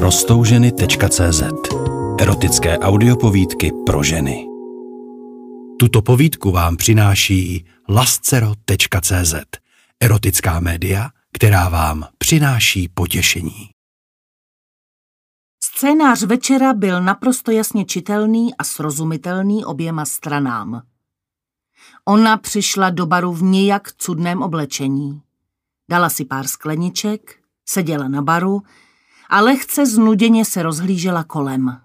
Prostouženy.cz Erotické audiopovídky pro ženy Tuto povídku vám přináší lascero.cz Erotická média, která vám přináší potěšení. Scénář večera byl naprosto jasně čitelný a srozumitelný oběma stranám. Ona přišla do baru v nějak cudném oblečení. Dala si pár skleniček, seděla na baru a lehce znuděně se rozhlížela kolem.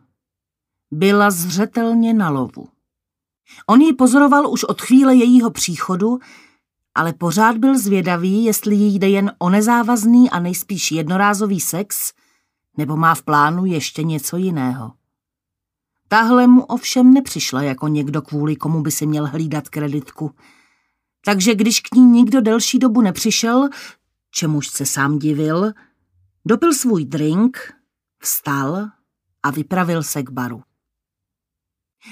Byla zřetelně na lovu. On ji pozoroval už od chvíle jejího příchodu, ale pořád byl zvědavý, jestli jí jde jen o nezávazný a nejspíš jednorázový sex, nebo má v plánu ještě něco jiného. Tahle mu ovšem nepřišla jako někdo, kvůli komu by si měl hlídat kreditku. Takže když k ní nikdo delší dobu nepřišel, čemuž se sám divil, dopil svůj drink, vstal a vypravil se k baru.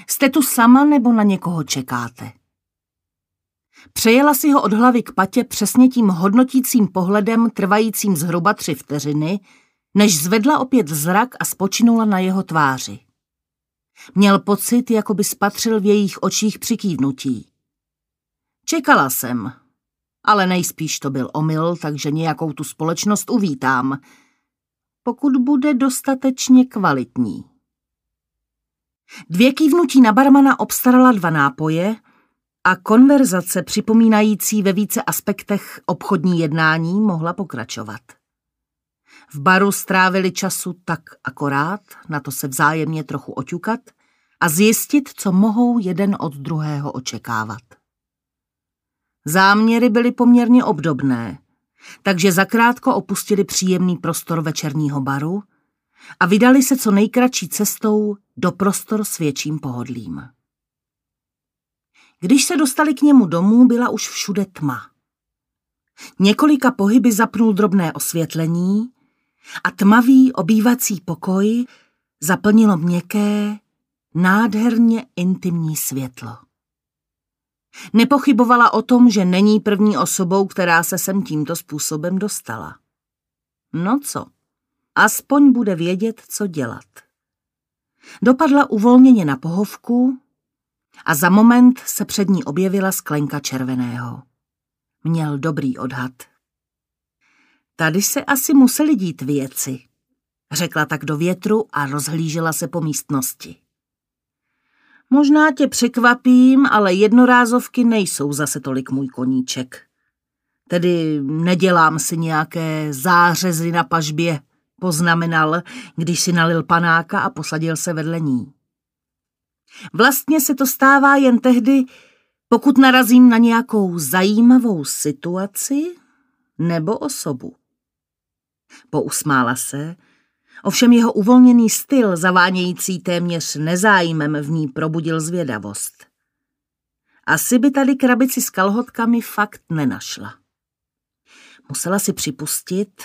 Jste tu sama nebo na někoho čekáte? Přejela si ho od hlavy k patě přesně tím hodnotícím pohledem trvajícím zhruba tři vteřiny, než zvedla opět zrak a spočinula na jeho tváři. Měl pocit, jako by spatřil v jejich očích přikývnutí. Čekala jsem, ale nejspíš to byl omyl, takže nějakou tu společnost uvítám, pokud bude dostatečně kvalitní. Dvě kývnutí na barmana obstarala dva nápoje a konverzace připomínající ve více aspektech obchodní jednání mohla pokračovat. V baru strávili času tak akorát, na to se vzájemně trochu oťukat a zjistit, co mohou jeden od druhého očekávat. Záměry byly poměrně obdobné, takže zakrátko opustili příjemný prostor večerního baru a vydali se co nejkratší cestou do prostor s větším pohodlím. Když se dostali k němu domů, byla už všude tma. Několika pohyby zapnul drobné osvětlení a tmavý obývací pokoj zaplnilo měkké, nádherně intimní světlo. Nepochybovala o tom, že není první osobou, která se sem tímto způsobem dostala. No co, aspoň bude vědět, co dělat. Dopadla uvolněně na pohovku a za moment se před ní objevila sklenka červeného. Měl dobrý odhad. Tady se asi museli dít věci, řekla tak do větru a rozhlížela se po místnosti. Možná tě překvapím, ale jednorázovky nejsou zase tolik můj koníček. Tedy nedělám si nějaké zářezy na pažbě, poznamenal, když si nalil panáka a posadil se vedle ní. Vlastně se to stává jen tehdy, pokud narazím na nějakou zajímavou situaci nebo osobu. Pousmála se, ovšem jeho uvolněný styl, zavánějící téměř nezájmem v ní, probudil zvědavost. Asi by tady krabici s kalhotkami fakt nenašla. Musela si připustit,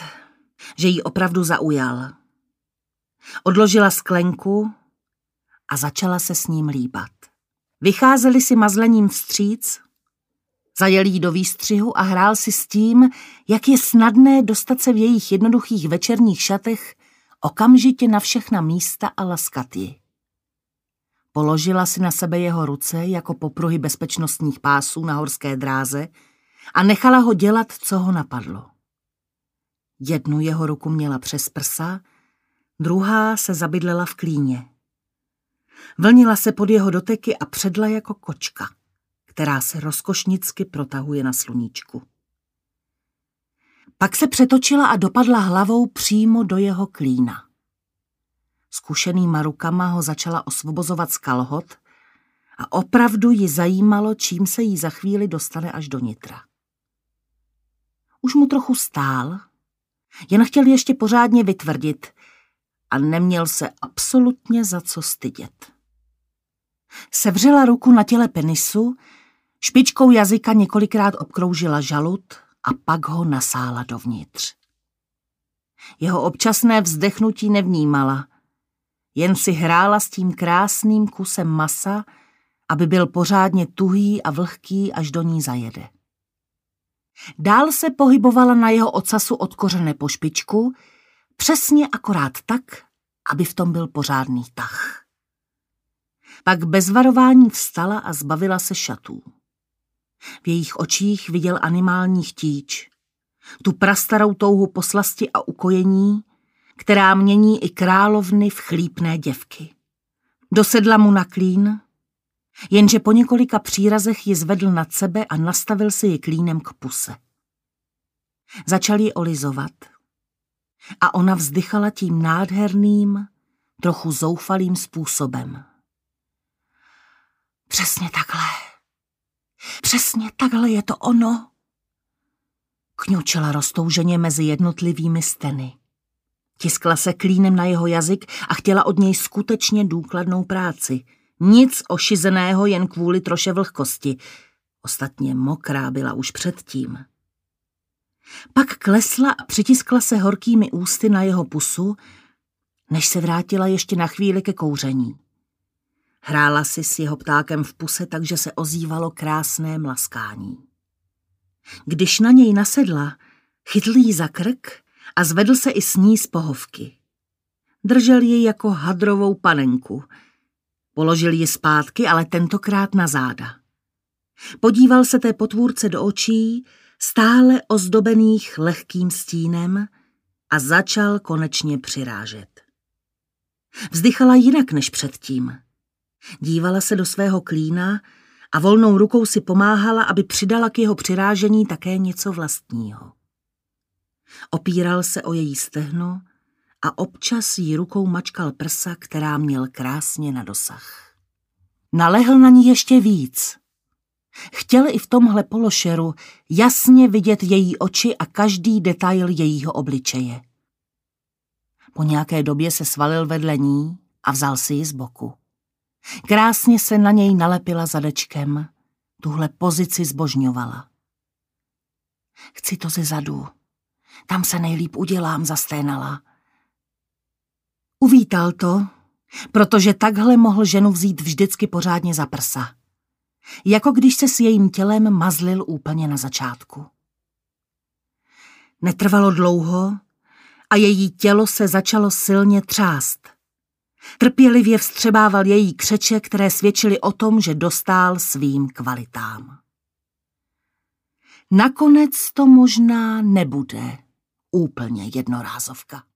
že jí opravdu zaujal. Odložila sklenku a začala se s ním líbat. Vycházeli si mazlením vstříc, zajel jí do výstřihu a hrál si s tím, jak je snadné dostat se v jejich jednoduchých večerních šatech okamžitě na všechna místa a laskat ji. Položila si na sebe jeho ruce jako popruhy bezpečnostních pásů na horské dráze a nechala ho dělat, co ho napadlo. Jednu jeho ruku měla přes prsa, druhá se zabydlela v klíně. Vlnila se pod jeho doteky a předla jako kočka, která se rozkošnicky protahuje na sluníčku. Pak se přetočila a dopadla hlavou přímo do jeho klína. Zkušenýma rukama ho začala osvobozovat z kalhot a opravdu ji zajímalo, čím se jí za chvíli dostane až do nitra. Už mu trochu stál, jen chtěl ještě pořádně vytvrdit a neměl se absolutně za co stydět. Sevřela ruku na těle penisu, špičkou jazyka několikrát obkroužila žalud a pak ho nasála dovnitř. Jeho občasné vzdechnutí nevnímala, jen si hrála s tím krásným kusem masa, aby byl pořádně tuhý a vlhký, až do ní zajede. Dál se pohybovala na jeho ocasu od po špičku, přesně akorát tak, aby v tom byl pořádný tah. Pak bez varování vstala a zbavila se šatů. V jejich očích viděl animální chtíč, tu prastarou touhu poslasti a ukojení, která mění i královny v chlípné děvky. Dosedla mu na klín, jenže po několika přírazech ji zvedl nad sebe a nastavil si ji klínem k puse. Začal ji olizovat a ona vzdychala tím nádherným, trochu zoufalým způsobem. Přesně takhle. Přesně takhle je to ono. Kňučela roztouženě mezi jednotlivými steny. Tiskla se klínem na jeho jazyk a chtěla od něj skutečně důkladnou práci. Nic ošizeného jen kvůli troše vlhkosti. Ostatně mokrá byla už předtím. Pak klesla a přitiskla se horkými ústy na jeho pusu, než se vrátila ještě na chvíli ke kouření. Hrála si s jeho ptákem v puse, takže se ozývalo krásné mlaskání. Když na něj nasedla, chytl jí za krk a zvedl se i s ní z pohovky. Držel ji jako hadrovou panenku. Položil ji zpátky, ale tentokrát na záda. Podíval se té potvůrce do očí, stále ozdobených lehkým stínem a začal konečně přirážet. Vzdychala jinak než předtím. Dívala se do svého klína a volnou rukou si pomáhala, aby přidala k jeho přirážení také něco vlastního. Opíral se o její stehno a občas jí rukou mačkal prsa, která měl krásně na dosah. Nalehl na ní ještě víc. Chtěl i v tomhle pološeru jasně vidět její oči a každý detail jejího obličeje. Po nějaké době se svalil vedle ní a vzal si ji z boku. Krásně se na něj nalepila zadečkem, tuhle pozici zbožňovala. Chci to ze zadu. Tam se nejlíp udělám, zasténala. Uvítal to, protože takhle mohl ženu vzít vždycky pořádně za prsa. Jako když se s jejím tělem mazlil úplně na začátku. Netrvalo dlouho a její tělo se začalo silně třást. Trpělivě vstřebával její křeče, které svědčily o tom, že dostál svým kvalitám. Nakonec to možná nebude úplně jednorázovka.